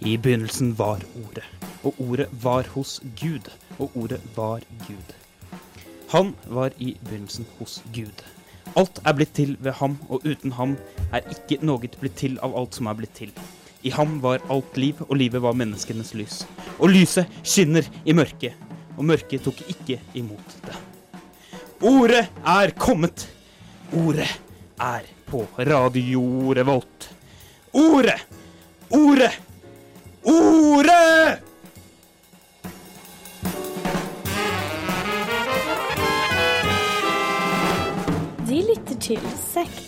I begynnelsen var Ordet, og Ordet var hos Gud, og Ordet var Gud. Han var i begynnelsen hos Gud. Alt er blitt til ved ham, og uten ham er ikke noe blitt til av alt som er blitt til. I ham var alt liv, og livet var menneskenes lys. Og lyset skinner i mørket, og mørket tok ikke imot det. Ordet er kommet! Ordet er på Radio Revolt. Ordet! Ordet! Ordet! De lytter til Sekt.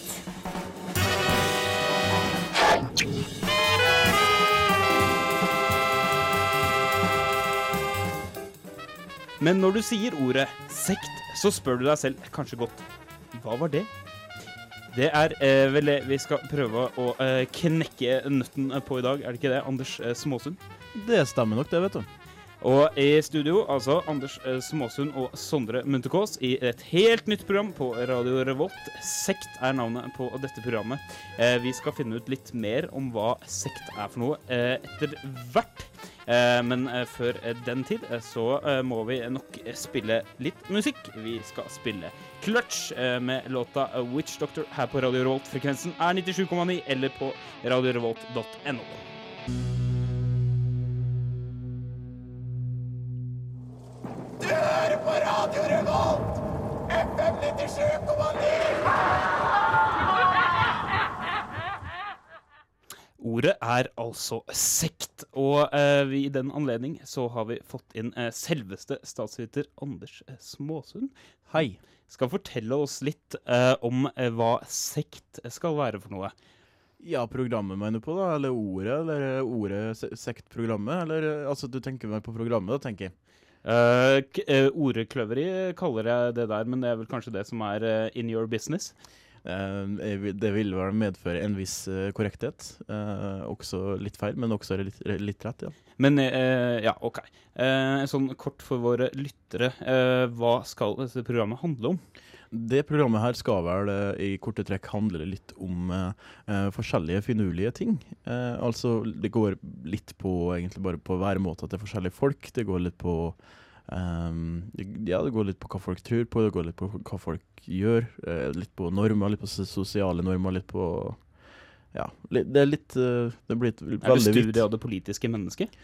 Men når du sier ordet sekt, så spør du deg selv kanskje godt hva var det? Det er eh, vel det vi skal prøve å eh, knekke nøtten på i dag, er det ikke det, Anders eh, Småsund? Det stemmer nok, det, vet du. Og i studio, altså Anders eh, Småsund og Sondre Munterkaas i et helt nytt program på Radio Revolt. Sekt er navnet på dette programmet. Eh, vi skal finne ut litt mer om hva sekt er for noe eh, etter hvert. Eh, men eh, før eh, den tid så må vi nok spille litt musikk. Vi skal spille Clutch med låta Witch Doctor her på Radio Revolt. Frekvensen er 97,9 eller på radiorevolt.no. Revolt! FM 97,9! Ordet er altså sekt, og eh, i den anledning så har vi fått inn eh, selveste statsviter Anders eh, Småsund. Hei. Skal fortelle oss litt eh, om eh, hva sekt skal være for noe. Ja, programmet mener du på, da? Eller ordet? Eller ordet sektprogrammet? Eller altså, du tenker meg på programmet, da, tenker jeg. Uh, Ordekløveri kaller jeg det der, men det er vel kanskje det som er uh, in your business. Eh, det vil vel medføre en viss eh, korrekthet. Eh, også litt feil, men også litt, litt rett, ja. Men eh, ja, OK. Eh, sånn kort for våre lyttere, eh, hva skal dette programmet handle om? Det programmet her skal vel eh, i korte trekk handle litt om eh, eh, forskjellige finurlige ting. Eh, altså, det går litt på egentlig bare på væremåter til forskjellige folk. Det går litt på ehm, Ja, det går litt på hva folk tror på, det går litt på hva folk gjør. Uh, litt på normer, litt på sosiale normer, litt på Ja. Det er litt uh, Det blir et Er det studie av det politiske mennesket?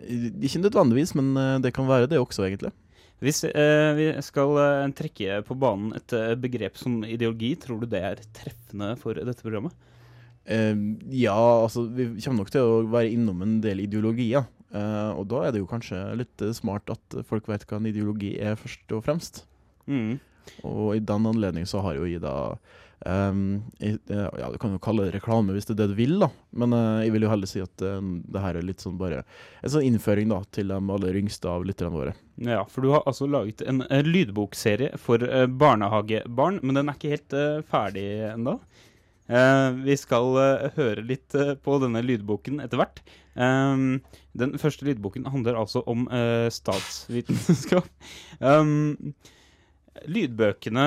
Ikke nødvendigvis, men eh, det kan være det også, egentlig. Hvis eh, vi skal eh, trekke på banen et eh, begrep som ideologi, tror du det er treffende for dette programmet? Eh, ja, altså vi kommer nok til å være innom en del ideologier. Eh, og da er det jo kanskje litt eh, smart at folk vet hva en ideologi er, først og fremst. Mm. Og i den anledning så har jo Ida um, i- eh, Ja, du kan jo kalle det reklame hvis det er det du vil, da. Men uh, jeg vil jo heller si at uh, det her er litt sånn bare en sånn innføring da til de aller yngste av lytterne våre. Ja, for du har altså laget en en lydbokserie for eh, barnehagebarn, men den er ikke helt ferdig ennå. Eh, vi skal eh, høre litt eh, på denne lydboken etter hvert. Um, den første lydboken handler altså om statsvitenskap. Um, lydbøkene,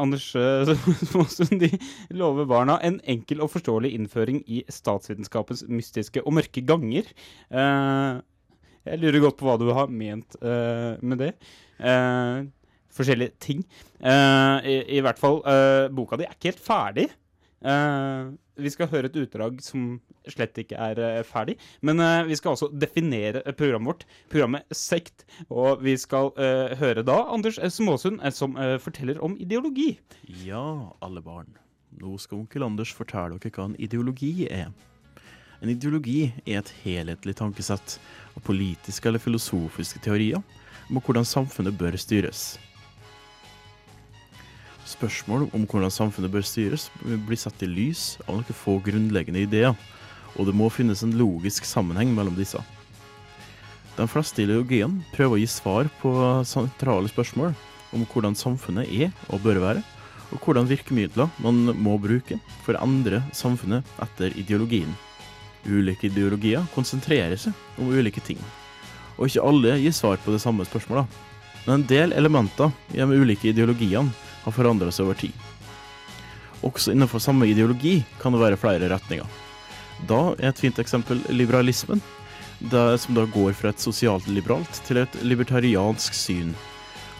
Anders Småsund, de lover barna en enkel og forståelig innføring i statsvitenskapens mystiske og mørke ganger. Jeg lurer godt på hva du har ment med det. Forskjellige ting. I, hvert fall, boka di er ikke helt ferdig. Eh, vi skal høre et utdrag som slett ikke er uh, ferdig. Men uh, vi skal også definere programmet vårt. Programmet Sekt. Og vi skal høre da Anders Småsund som forteller om ideologi. Ja, alle barn. Nå skal onkel Anders fortelle dere hva en ideologi er. En ideologi er et helhetlig tankesett av politiske eller filosofiske teorier om hvordan samfunnet bør styres. Spørsmål om hvordan samfunnet bør styres, blir satt i lys av noen få grunnleggende ideer, og det må finnes en logisk sammenheng mellom disse. De fleste ideologiene prøver å gi svar på sentrale spørsmål om hvordan samfunnet er og bør være, og hvordan virkemidler man må bruke for å endre samfunnet etter ideologien. Ulike ideologier konsentrerer seg om ulike ting, og ikke alle gir svar på det samme spørsmålet. Men en del elementer i de ulike ideologiene har forandret seg over tid. Også innenfor samme ideologi kan det være flere retninger. Da er et fint eksempel liberalismen, som da går fra et sosialt liberalt til et libertariansk syn.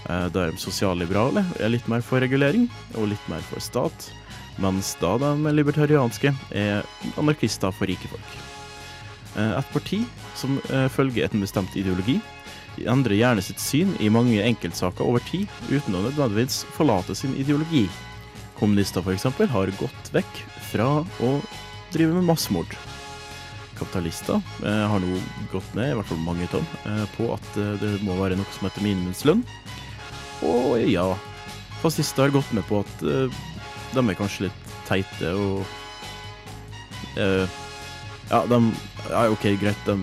Eh, Der de sosialliberale er litt mer for regulering og litt mer for stat, mens da de libertarianske er anarkister for rike folk. Eh, Et parti som eh, følger en bestemt ideologi, endrer gjerne sitt syn i mange enkeltsaker over tid, uten å nødvendigvis forlate sin ideologi. Kommunister f.eks. har gått vekk fra å drive med massemord. Kapitalister eh, har nå gått ned, i hvert fall mange tonn, eh, på at eh, det må være noe som heter minimumslønn. Og ja, fascister har gått med på at eh, de er kanskje litt teite og eh, Ja, de Ja, OK, greit, de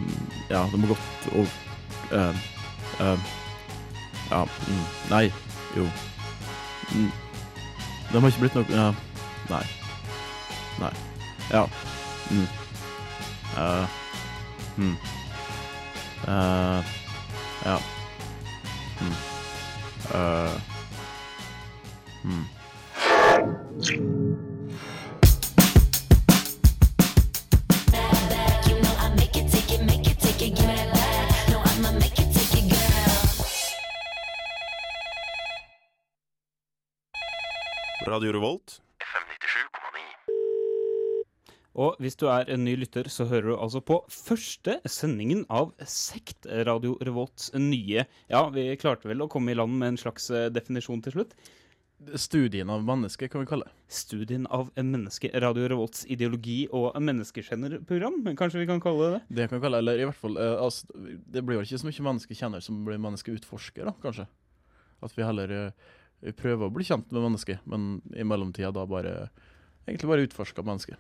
Ja, de har gått og eh, eh, Ja, mm, nei, jo. Mm, de har ikke blitt noe Ja, nei. Nei. Ja. Mm. Uh, mm. Uh, ja. Mm. Uh, mm. Radio Revolt. Og hvis du er en ny lytter, så hører du altså på første sendingen av Sekt, Radio Revolts nye Ja, vi klarte vel å komme i land med en slags eh, definisjon til slutt. Studien av mennesket, kan vi kalle det. Studien av menneske, Radio Revolts ideologi og menneskekjennerprogram, kanskje vi kan kalle det det? Det kan vi kalle det, eller i hvert fall eh, altså, Det blir vel ikke så mye menneskekjenner som blir menneskeutforsker, da, kanskje. At vi heller eh, prøver å bli kjent med mennesket, men i mellomtida da bare egentlig bare utforsker mennesket.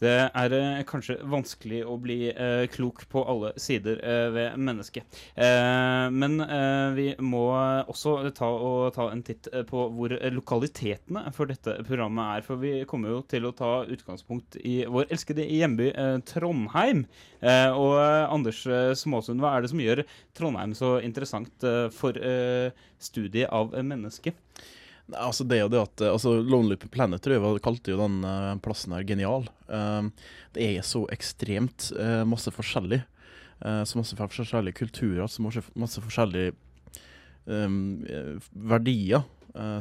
Det er eh, kanskje vanskelig å bli eh, klok på alle sider eh, ved mennesket. Eh, men eh, vi må også ta, ta en titt eh, på hvor lokalitetene for dette programmet er. For vi kommer jo til å ta utgangspunkt i vår elskede hjemby Trondheim. Og Anders Småsund, hva er det som gjør Trondheim så interessant for studiet av mennesket? Altså det jo det at eh, altså Lonely Planet tror jeg var- kalte jo den eh, plassen her genial. Eh, det er så ekstremt masse forskjellig. Så masse forskjellige kulturer, så masse, masse forskjellige um, verdier.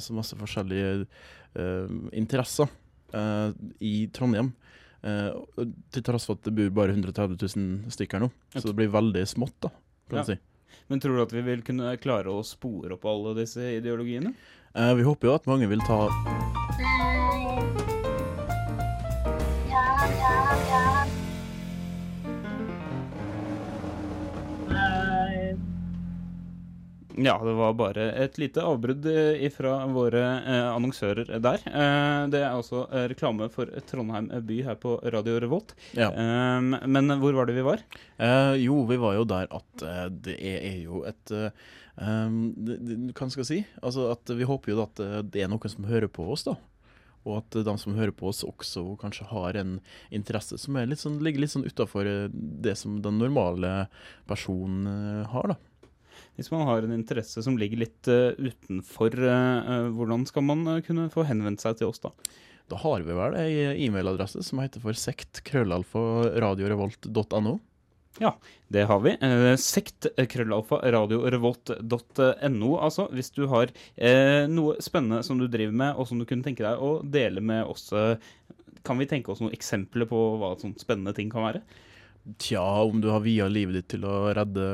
så masse forskjellige eh, interesser uh, i Trondheim. Uh, til tross for at det bor bare 130 000 stykker nå. Så det blir veldig smått, da, kan Ja. si. Men tror du at vi vil kunne klare å spore opp alle disse ideologiene? Eh, vi håper jo at mange vil ta Ja, det var bare et lite avbrudd eh, fra våre eh, annonsører der. Eh, det er altså eh, reklame for Trondheim by her på Radio Revolt. Ja. Men hvor var det vi var? Eh, jo, vi var jo der at det er, jo et Hva skal jeg si? Altså at Vi håper jo at det er noen som hører på oss, da. Og at de som hører på oss, også kanskje har en interesse som er litt sånn, ligger litt sånn utafor det som den normale personen har, da. Hvis man har en interesse som ligger litt uh, utenfor, eh, hvordan skal man uh, kunne få henvendt seg til oss da? Da har vi vel ei e-mailadresse som heter for sekt.krøllalfa.radiorevolt.no. Ja, Det har vi. Eh, sekt eh, krøllalfa radiorevolt.no, altså. Hvis du har eh, noe spennende som du driver med, og som du kunne tenke deg å dele med oss. Kan vi tenke oss noen eksempler på hva sånne spennende ting kan være? Tja, om du har via livet ditt til å redde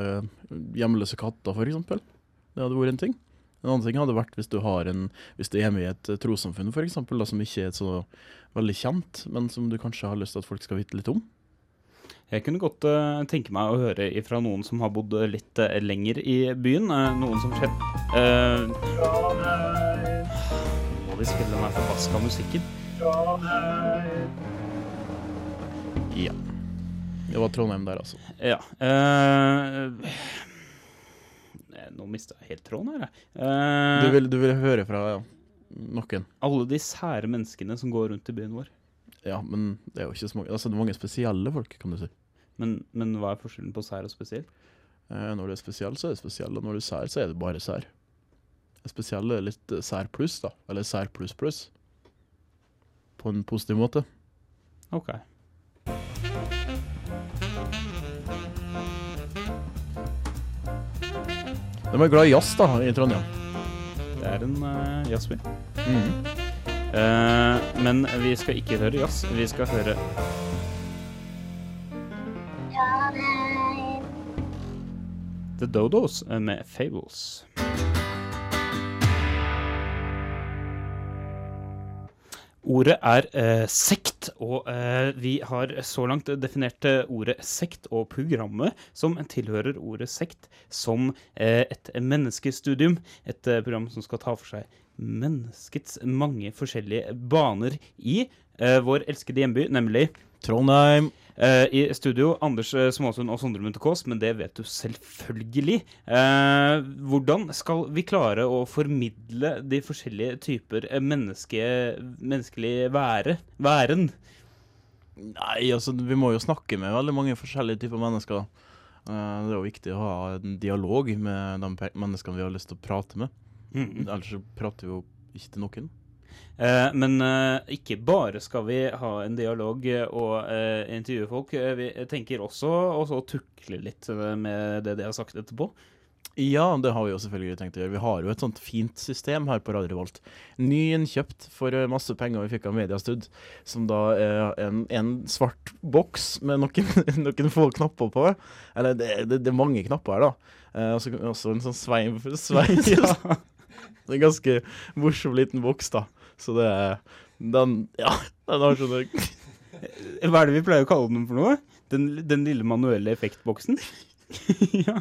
hjemløse katter, f.eks. Det hadde vært en ting. En annen ting hadde vært hvis du, har en, hvis du er med i et eh, trossamfunn for eksempel, da, som ikke er så veldig kjent, men som du kanskje har lyst til at folk skal vite litt om. Jeg kunne godt uh, tenke meg å høre ifra noen som har bodd litt uh, lenger i byen. Uh, noen som uh, Må vi spille den her forbaska musikken? Ja. Det var Trondheim der, altså. Ja. eh, nå mista jeg helt tråden her, jeg. Uh, Du vil, du vil høre fra ja, noen. Alle de sære menneskene som går rundt i byen vår. Ja, men det er jo ikke så mange Altså, det er mange spesielle folk, kan du si. Men, men hva er forskjellen på sær og spesiell? Uh, når du er spesiell, så er det spesiell, og når du er sær, så er det bare sær. Spesiell er litt sær pluss, da. Eller sær pluss pluss. på en positiv måte. OK. De er glad i jazz da, i Trondheim. Det er en uh, jazzby. Mhm. Uh, men vi skal ikke høre jazz. Vi skal høre The Dodos eh, med Fables. Ordet er eh, sekt, og eh, vi har så langt definert eh, ordet sekt og programmet som tilhører ordet sekt som eh, et menneskestudium. Et eh, program som skal ta for seg menneskets mange forskjellige baner i eh, vår elskede hjemby, nemlig Trondheim. Uh, I studio Anders uh, Småsund og Sondre Munthe Kaas, men det vet du selvfølgelig. Uh, hvordan skal vi klare å formidle de forskjellige typer menneske, menneskelig være, væren? Nei, altså, vi må jo snakke med veldig mange forskjellige typer mennesker. Det er jo viktig å ha en dialog med de menneskene vi har lyst til å prate med. Mhm. Ellers så prater vi jo ikke til noen. Eh, men eh, ikke bare skal vi ha en dialog eh, og intervjue folk. vi tenker også å tukle litt med det de har sagt etterpå. Ja, det har vi jo selvfølgelig tenkt å gjøre. Vi har jo et sånt fint system her på Radio Revolt. Nyinnkjøpt for masse penger vi fikk av Mediastud, som da er en, en svart boks med noen, noen få knapper på. Eller det, det, det er mange knapper her, da. Eh, og så også en sånn sveiv... sveiv ja. En ganske morsom liten boks, da. Så det er Den Ja, den har sånne Hva er det vi pleier å kalle den for noe? Den, den lille manuelle effektboksen? ja,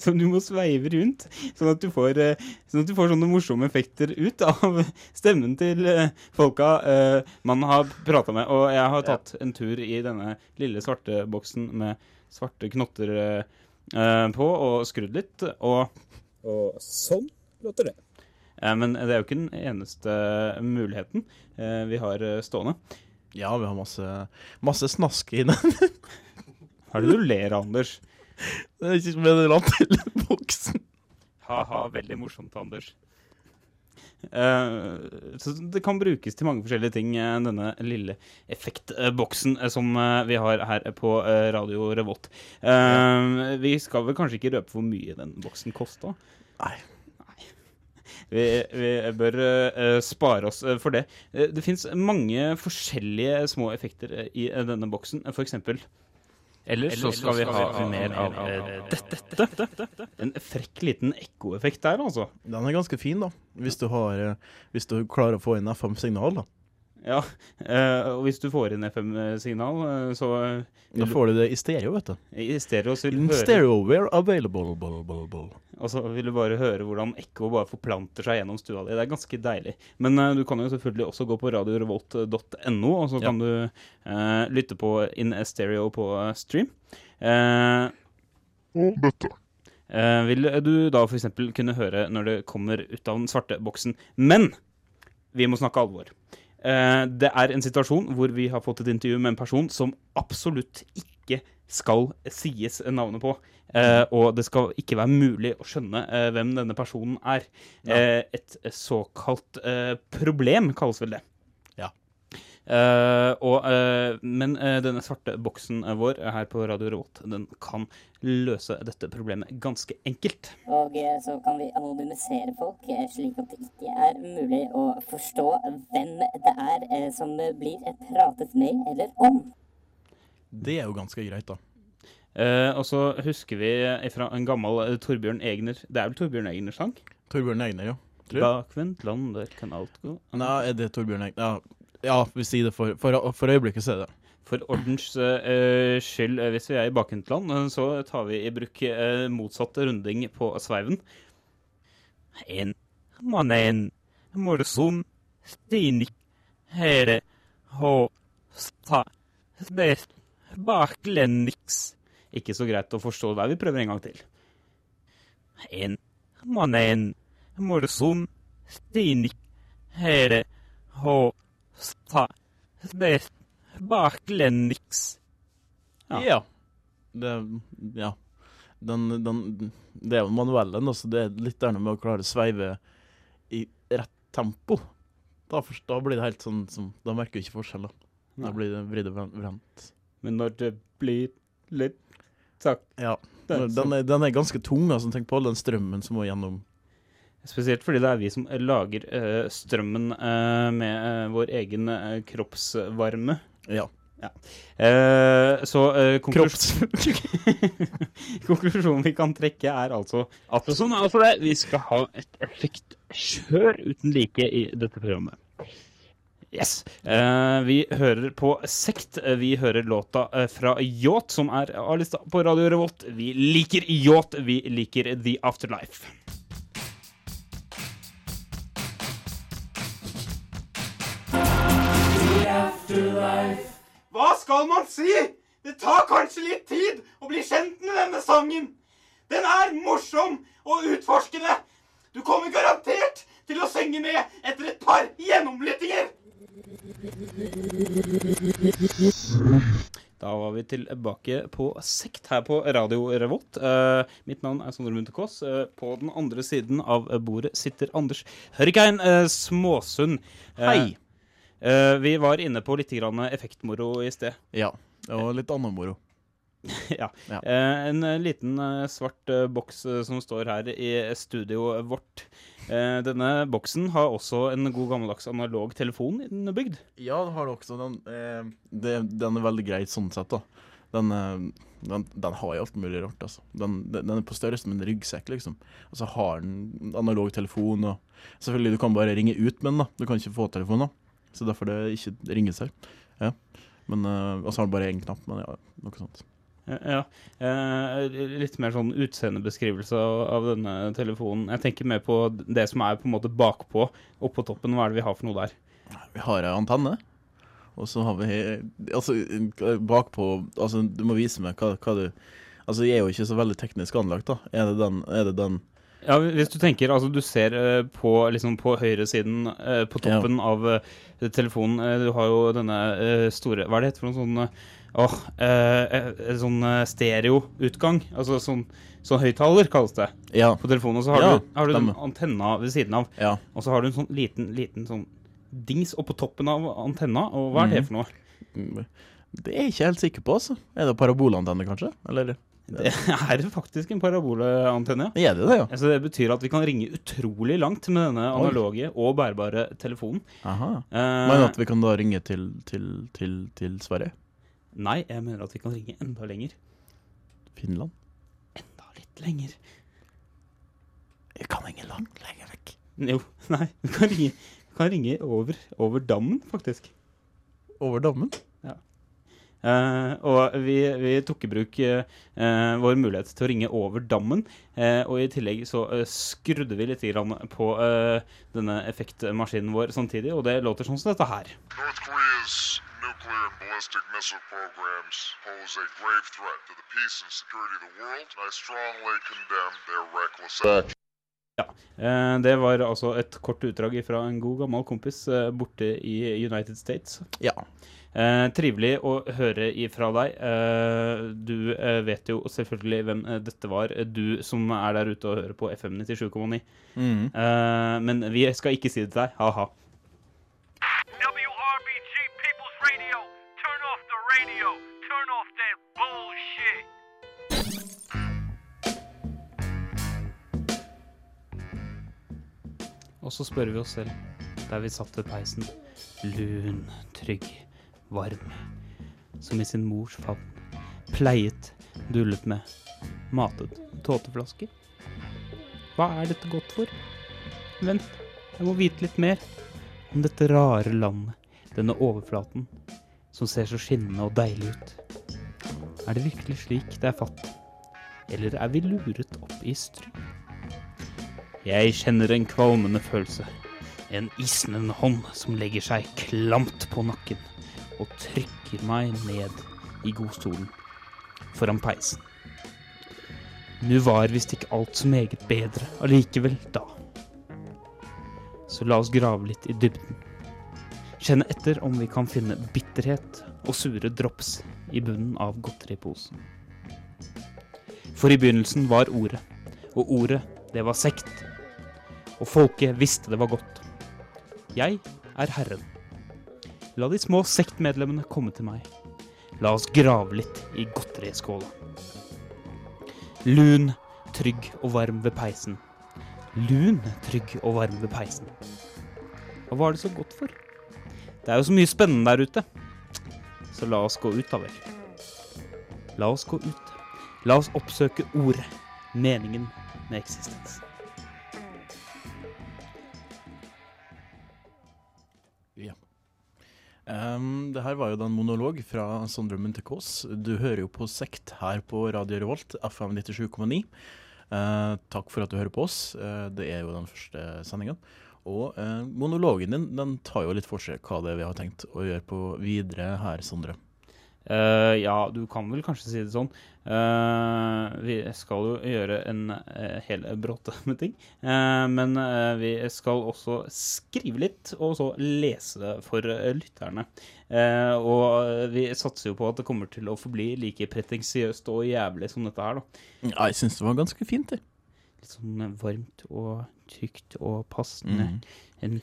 som du må sveive rundt, sånn at, du får, eh, sånn at du får sånne morsomme effekter ut av stemmen til eh, folka uh, man har prata med. Og jeg har tatt en tur i denne lille svarte boksen med svarte knotter eh, eh, på, og skrudd litt, og, og sånn låter det. Eh, Men det er jo ikke den eneste muligheten eh, vi har eh, stående. Ja, vi har masse, masse snask i den. Hva er det du ler av, Anders? Det er ikke som en eller annen boksen. Ha-ha, veldig morsomt, Anders. Uh, så det kan brukes til mange forskjellige ting, eh, denne lille effektboksen eh, som eh, vi har her på eh, Radio Revolt. Uh, Vi skal vel kanskje ikke røpe hvor mye den boksen kosta? Nei. Vi, vi bør uh, spare oss eh, for det. Eh, det fins mange forskjellige små effekter i denne boksen. For eksempel Ellers så skal vi ha mer av dette. En frekk liten ekkoeffekt der, altså. Den er ganske fin, da. Hvis du, har, hvis du klarer å få inn FM-signal, da. Ja, uh, og hvis du får inn FM-signal, uh, så uh, Da får du det i stereo, vet du. i stereo så vil In du høre stereo, we're available. Blah, blah, blah. Og så vil du bare høre hvordan ekko bare forplanter seg gjennom stua di. Det er ganske deilig. Men eh, du kan jo selvfølgelig også gå på radiorevolt.no, og så Ja. kan du eh, lytte på In Stereo på eh, stream. og dette. vil du da f.eks. kunne høre når det kommer ut av den svarte boksen. Men vi må snakke alvor. Eh, det er en situasjon hvor vi har fått et intervju med en person som absolutt ikke skal sies navnet på. Eh, og det skal ikke være mulig å skjønne eh, hvem denne personen er. Eh, et såkalt problem, kalles vel det. Eh, og, eh, men eh, denne svarte boksen vår her på Radio Revolt den kan løse dette problemet ganske enkelt. Og så kan vi anonymisere folk, slik at det ikke er mulig å forstå hvem det er som blir pratet med eller om. Det er jo ganske greit, da. Eh, og så husker vi fra en gammel Torbjørn Egner Det er vel Torbjørn Egner-sang? Torbjørn Egner, ja. Bakvendt land, der kan alt gå. Nei, er det Torbjørn Egner? Ja, ja vi sier det for, for, for øyeblikket, så er det. For ordens uh, skyld, eh, hvis vi er i bakvendtland, eh, så tar vi i bruk uh, motsatt runding på sveiven. En mannen morsom stinik herre hå sta best baklendiks. Ikke så greit å forstå der. Vi prøver en gang til. En mannen morsom stinik herre hå sta best baklengs. Ja. Ja. Det, ja. Den, den, det er jo manuellen, så det er litt der med å klare å sveive i rett tempo. Da, først, da blir det helt sånn som Da merker du ikke forskjell, da. Da blir det vridd og vrendt. Men når det blir litt sagt Ja. det Den sånn. er, den er ganske tung, altså. Tenk på all den strømmen som må gjennom Spesielt fordi det er vi som lager uh, strømmen uh, med uh, vår egen kroppsvarme. Ja. Eh, så konklus Kropps... konklusjonen vi kan trekke, er altså at Sånn er det. Vi skal ha et effektkjør uten like i dette programmet. Yes. Uh, vi hører på Sekt. Vi hører låta fra Yacht, som er A-lista på Radio Revolt. Vi liker Yacht. Vi liker The Afterlife. Hva skal man si? Det tar kanskje litt tid å bli kjent med denne sangen. Den er morsom og utforskende. Du kommer garantert til å synge med etter et par gjennomlyttinger. Da var vi tilbake på Sekt her på Radio Revolt. Uh, mitt navn er Sondre Munthe Kaas. Uh, på den andre siden av bordet sitter Anders Hørgein uh, Småsund. Eh, Hei. Eh, vi var inne på litt grann effektmoro i sted. Ja. Og litt annen moro. ja. Ja. Eh, en eh, liten eh, svart eh, boks eh, som står her i studioet vårt. Denne boksen har også en god gammeldags analog telefon innebygd. Ja, det har du også. Den, det, den er veldig greit sånn sett, da. Den, den, den har jo alt mulig rart, altså. Den, den den er på størrelse med en ryggsekk, liksom. Og så har den analog telefon, og selvfølgelig, du kan bare ringe ut med den, da. Du kan ikke få telefon, da. Så derfor det ikke ringes her. Ja. Men, eh, og så har den bare én knapp, men ja, noe sånt. Ja. Eh, litt mer sånn utseendebeskrivelse av denne telefonen. Jeg tenker mer på det som er på en måte bakpå. Oppå toppen, hva er det vi har for noe der? Vi har ei antenne, og så har vi Altså, bakpå Altså, du må vise meg hva, hva du Altså, jeg er jo ikke så veldig teknisk anlagt, da. Er det den, er det den Ja, Hvis du tenker, altså du ser uh, på, liksom på høyresiden, uh, på toppen av uh, telefonen eh, Du har jo denne eh, store Hva er det heter for noen sånn eh, Åh, eh, eh, sånn eh, stereoutgang. Altså sånn, sånn høyttaler, kalles det, Ja. på telefonen. Og så har Ja, du, har du den antenna ved siden av. Ja. Og så har du en sånn liten, liten sånn dings oppå toppen av antenna. Og hva er det Mhm. for noe? Mm, Det er jeg ikke helt sikker på, altså. Er det parabolantenne, kanskje? Eller Det er faktisk en parabolantenne, ja. det det, ja? Altså, det betyr at vi kan ringe utrolig langt med denne Oi. analoge og bærbare telefonen. Aha. Eh, Men at vi kan da ringe til, til, til, til Sverige? Nei, jeg mener at vi kan ringe enda lenger. Finland? Enda litt lenger. Vi kan ringe langt lenger vekk. Jo, nei, vi kan ringe, vi kan ringe over, over dammen, faktisk. Over dammen? Eh, og vi, vi tok i bruk eh, vår mulighet til å ringe over dammen. Uh, og i tillegg så skrudde vi litt på denne effektmaskinen vår samtidig, og det låter sånn som dette her. Nuclear. Eh, det var altså et kort utdrag fra en god gammel kompis eh, borte i United States. Ja. Eh, trivelig å høre ifra deg. Eh, du vet jo selvfølgelig hvem dette var, du som er der ute og hører på FM 97,9. Mm. Eh, men vi skal ikke si det til deg. Ha-ha. Og så spør vi oss selv, der vi satt ved peisen, lun, trygg, varm, som i sin mors favn, pleiet, dullet med, matet tåteflasker. Hva er dette godt for? Vent, jeg må vite litt mer om dette rare landet, denne overflaten, som ser så skinnende og deilig ut. Er det virkelig slik det er fatt? Eller er vi luret opp i stry? Jeg kjenner en kvalmende følelse. En isnende hånd som legger seg klamt på nakken og trykker meg ned i godstolen foran peisen. Nå var visst ikke alt så meget bedre allikevel da. Så la oss grave litt i dybden. Kjenne etter om vi kan finne bitterhet og sure drops i bunnen av godteriposen. For i begynnelsen var ordet, og ordet, det var sekt og folket visste det var godt. Jeg er Herren. La de små sektmedlemmene komme til meg. La oss grave litt i godteriskåla. Lun, trygg og varm ved peisen. Lun, trygg og varm ved peisen. Og hva er det så godt for? Det er jo så mye spennende der ute. Så la oss gå ut, da vel. La oss gå ut. La oss oppsøke ordet, meningen med eksistens. Um, det her var jo da en monolog fra Sondre Munthe Kaas. Du hører jo på Sekt her på Radio Revolt, FM 97,9. Uh, takk for at du hører på oss. Uh, det er jo den første sendinga. Og uh, monologen din den tar jo litt for seg hva det er vi har tenkt å gjøre på videre her, Sondre. Eh, ja, du kan vel kanskje si det sånn. Uh, vi skal jo gjøre en uh, hel bråte med ting. Men vi skal også skrive litt, og så lese for eh, lytterne. Og vi satser jo på at det kommer til å forbli like pretensiøst og jævlig som dette her, da. Ja, jeg syns det var ganske fint, det. Litt sånn varmt og trygt og passende. Mm. En,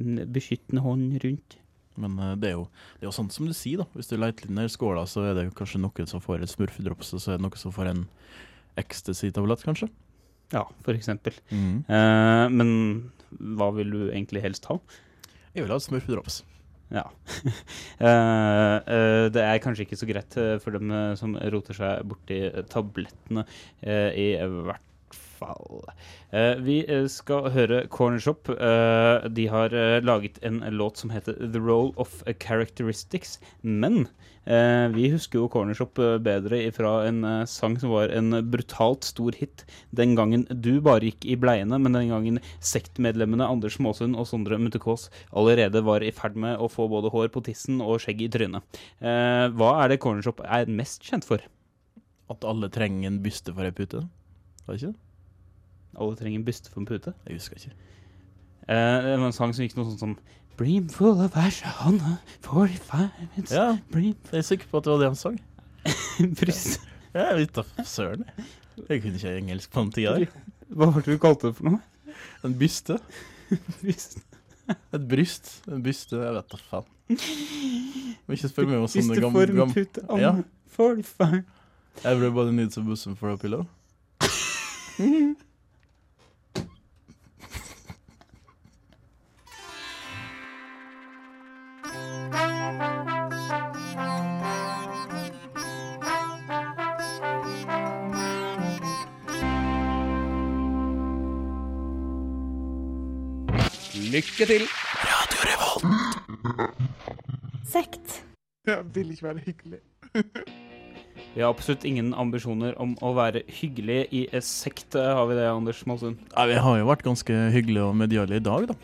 en beskyttende hånd rundt. Men eh, det er, jo, det er jo sånn som du sier, da. Hvis du leter litt ned i skåla, så er det kanskje noen som får et smurfedrops, og så er det noen som får en ecstasy-tablett, kanskje. Ja, for eksempel. Eh, men hva vil du egentlig helst ha? Jeg vil ha et smurfedrops. Ja. Eh, eh, det er kanskje ikke så greit eh, for dem eh, som roter seg borti tablettene, i hvert fall. Eh, vi eh, skal høre Corner Shop. Eh, de har laget en låt som heter The Role of Characteristics. Men vi husker jo Corner Shop eh, bedre fra en sang som var en brutalt stor hit den gangen du bare gikk i bleiene, men den gangen sektmedlemmene Anders Måsund og Sondre Munthe allerede var i ferd med å få både hår på tissen og skjegg i trynet. Hva er det Corner Shop er mest kjent for? At alle trenger en byste for ei pute. Var det ikke det? Alle trenger en byste for en pute. Jeg husker ikke. Eh, det var en sang som gikk noe sånt som Bream full of Ashana, 45 minutes Ja, Bream jeg er sikker på at det var det han sang. Bryst. Ja, jeg vet da søren. Jeg kunne ikke engelsk på den tida. der. Hva var det du kalte det for noe? En byste. Bryst. Et bryst. En byste. Jeg vet da faen. Må ikke spørre meg om sånne Byste gamle for en gam... pute. Ja. Anna, 45. Everybody needs a bosom for a pillow. Lykke til! Radio Revolt. Sekt. Jeg vil ikke være hyggelig. Vi har absolutt ingen ambisjoner om å være hyggelige i en sekt, har vi det, Anders Malsund? Nei, vi har jo vært ganske hyggelige og mediale i dag, da.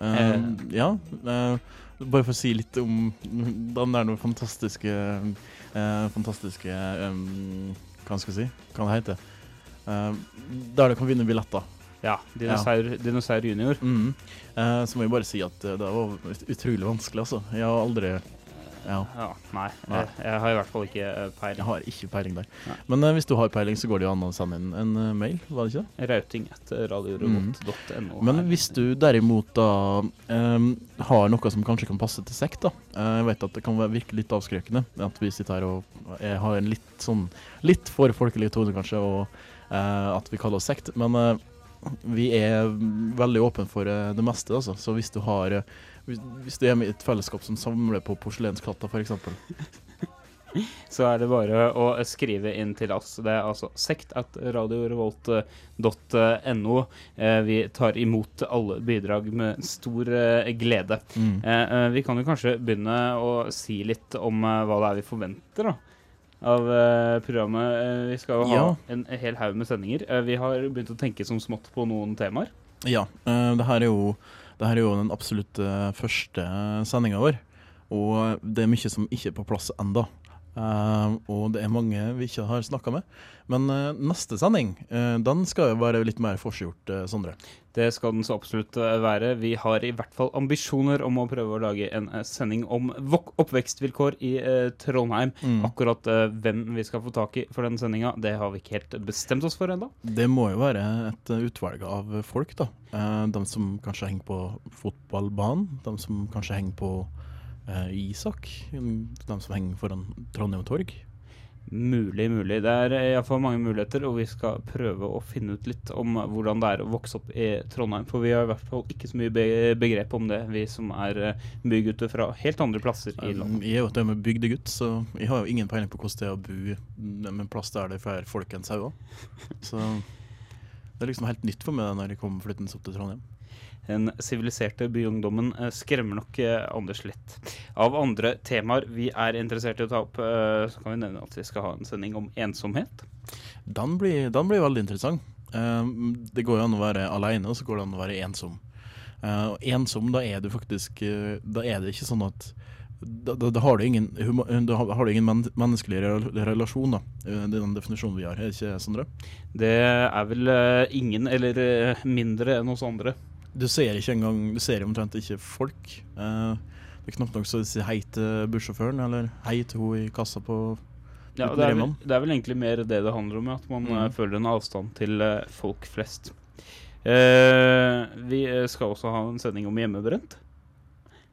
Uh, Eh. Ja. Uh, bare for å si litt om den der noe fantastiske uh, Fantastiske um, Hva skal jeg si? Hva det heter Eh, Der du kan vinne billetter. Ja, Dinosaur, Dinosaur Junior. Mhm. Eh, så må vi bare si at eh, det var utrolig vanskelig, altså. Jeg har aldri Ja. Ja, nei. Jeg, jeg har i hvert fall ikke peiling. Jeg har ikke peiling der. Nei. Men eh, hvis du har peiling, så går det jo an å sende inn en eh, mail, var det ikke det? Rauting etter radiorevolt.no. Men hvis du derimot da em, har noe som kanskje kan passe til sekt, da eh, Jeg vet at det kan virke litt avskrekkende at vi sitter her og jeg har en litt sånn litt for folkelig tone, kanskje, og eh, at vi kaller oss sekt. Men eh, vi er veldig åpne for eh, det meste, altså. Så hvis du har eh, hvis, du er med i et fellesskap som samler på porselenskatter, f.eks. så er det bare å skrive inn til oss. Det er altså sekt at radiorevolt.no. Eh, vi tar imot alle bidrag med stor glede. Mm. Vi kan jo kanskje begynne å si litt om hva det er vi forventer da, av uh, programmet. Uh, vi skal jo ha Ja. en hel haug med sendinger. Uh, vi har begynt å tenke som smått på noen temaer. Ja. det her er jo det her er jo den absolutt første sendinga vår. Og det er mye som ikke er på plass enda. Eh, og det er mange vi ikke har snakka med. Men uh, neste sending, uh, den skal jo være litt mer forseggjort, eh, Sondre. Det skal den så absolutt være. Vi har i hvert fall ambisjoner om å prøve å lage en sending om oppvekstvilkår i Trondheim. Mm. Akkurat hvem vi skal få tak i for den sendinga, det har vi ikke helt bestemt oss for ennå. Det må jo være et utvalg av folk, da. De som kanskje henger på fotballbanen, de som kanskje henger på eh, Isak, de som henger foran Trondheim torg. Mulig, mulig. Det er iallfall mange muligheter, og vi skal prøve å finne ut litt om hvordan det er å vokse opp i Trondheim. For vi har i hvert fall ikke så mye be begrep om det, vi som er eh, bygutter fra helt andre plasser i landet. Um, Jeg er jo til og med bygdegutt, så jeg har jo ingen peiling på hvordan det er å bo med en plass der det er flere folk enn sauer. Så det er liksom helt nytt for meg når jeg kommer flyttende opp til Trondheim. Den siviliserte byungdommen eh, skremmer nok eh, Anders litt. Av andre temaer vi er interessert i å ta opp, eh, så kan vi nevne at vi skal ha en sending om ensomhet. Den blir, den blir veldig interessant. Det går jo an å være alene, og så går det an å være ensom. Og ensom, da er du faktisk Da er det ikke sånn at da, da, da har du ingen, da har du ingen men, menneskelig relasjon, da. Det er den definisjonen vi har, er det ikke, Sondre? Det er vel ingen eller mindre enn oss andre. Du ser ikke engang Du ser omtrent ikke folk. Uh, det er knapt nok så du sier hei til bussjåføren, eller hei til hun i kassa på Ja, det, er vel, det er vel egentlig mer det det handler om, at man Mm. eh, føler en avstand til eh, folk flest. Uh, vi skal også ha en sending om hjemmebrent.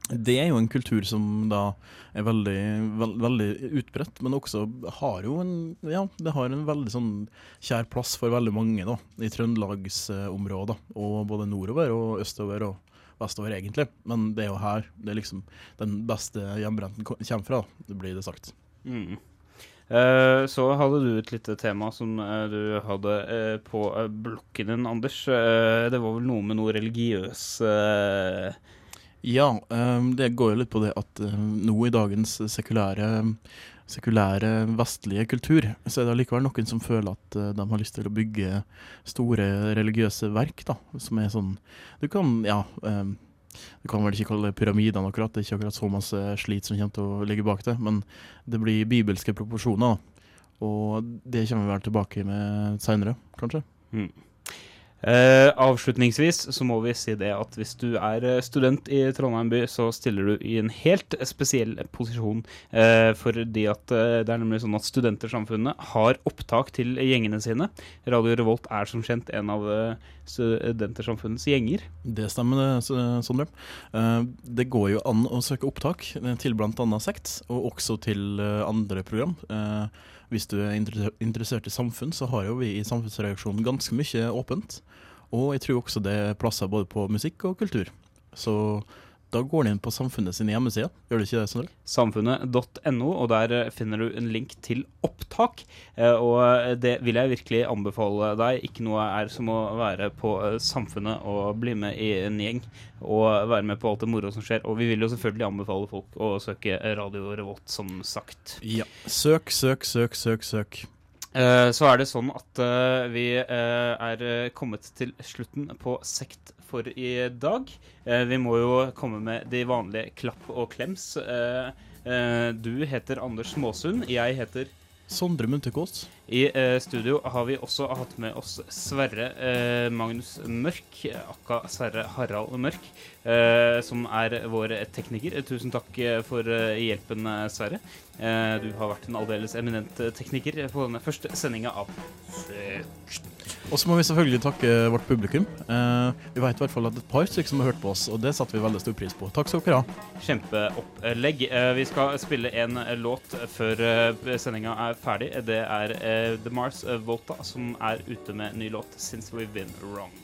Det er jo en kultur som da er veldig, veld, veldig utbredt, men også har jo en Ja, det har en veldig sånn kjær plass for veldig mange, da, i trøndelagsområdet. Og både nordover og østover og vestover, egentlig. Men det er jo her det er liksom den beste hjemmebrenten kommer fra, det blir det sagt. Mm. Eh, så hadde du et lite tema som eh, du hadde eh, på eh, blokken din, Anders. Eh, det var vel noe med noe religiøs eh, Ja, ehm, det går jo litt på det at eh, nå i dagens sekulære, sekulære vestlige kultur, så er det allikevel noen som føler at eh, de har lyst til å bygge store religiøse verk, da, som er sånn Du kan, ja Du kan vel ikke kalle det pyramidene akkurat, det er ikke akkurat så masse slit som kommer til å ligge bak det, men det blir bibelske proporsjoner. Og det kommer vi vel tilbake med seinere, kanskje. Mm. Eh, avslutningsvis så må vi si det at hvis du er eh, student i Trondheim by, så stiller du i en helt spesiell posisjon. Eh, fordi at eh, det er nemlig sånn at Studentersamfunnet har opptak til gjengene sine. Radio Revolt er som kjent en av eh, Studentersamfunnets gjenger. Det stemmer, det, Sondre. Det går jo an å søke opptak til bl.a. sekt, og også til andre program. Eh, Hvis du er interessert i samfunn, så har jo vi i Samfunnsreaksjonen ganske mye åpent. Og jeg tror også det er plasser både på musikk og kultur. Så da går du inn på Samfunnet sin hjemmeside, gjør du ikke det, Sondre? Samfunnet.no, og der eh, finner du en link til opptak. Eh, og det vil jeg virkelig anbefale deg. Ikke noe er som å være på eh, Samfunnet og bli med i en gjeng. Og være med på alt det moro som skjer. Og vi vil jo selvfølgelig anbefale folk å søke Radio Revolt, som sagt. Ja. Søk, søk, søk, søk, søk. Eh, så er det sånn at eh, vi eh, er kommet til slutten på Sekt for i dag. Vi må jo komme med de vanlige klapp og klems. Du heter Anders Måsund. Jeg heter Sondre Munterkås. I eh, studio har vi også hatt med oss Sverre eh, Magnus Mørk, akka Sverre Harald Mørk, eh, som er vår tekniker. Eh, Tusen takk eh, for eh, hjelpen, Sverre. Du har vært en aldeles eminent tekniker på denne første sendinga av Sekt. Og så må vi selvfølgelig takke vårt publikum. Eh, vi vet i hvert fall at et par stykker som har hørt på oss, og det setter vi veldig stor pris på. Takk skal dere ha. Kjempeopplegg. Eh, vi skal spille en eh, låt før eh, sendinga er ferdig. Det er eh, The Mars Volta som er ute med ny låt, 'Since We've Been Wrong'.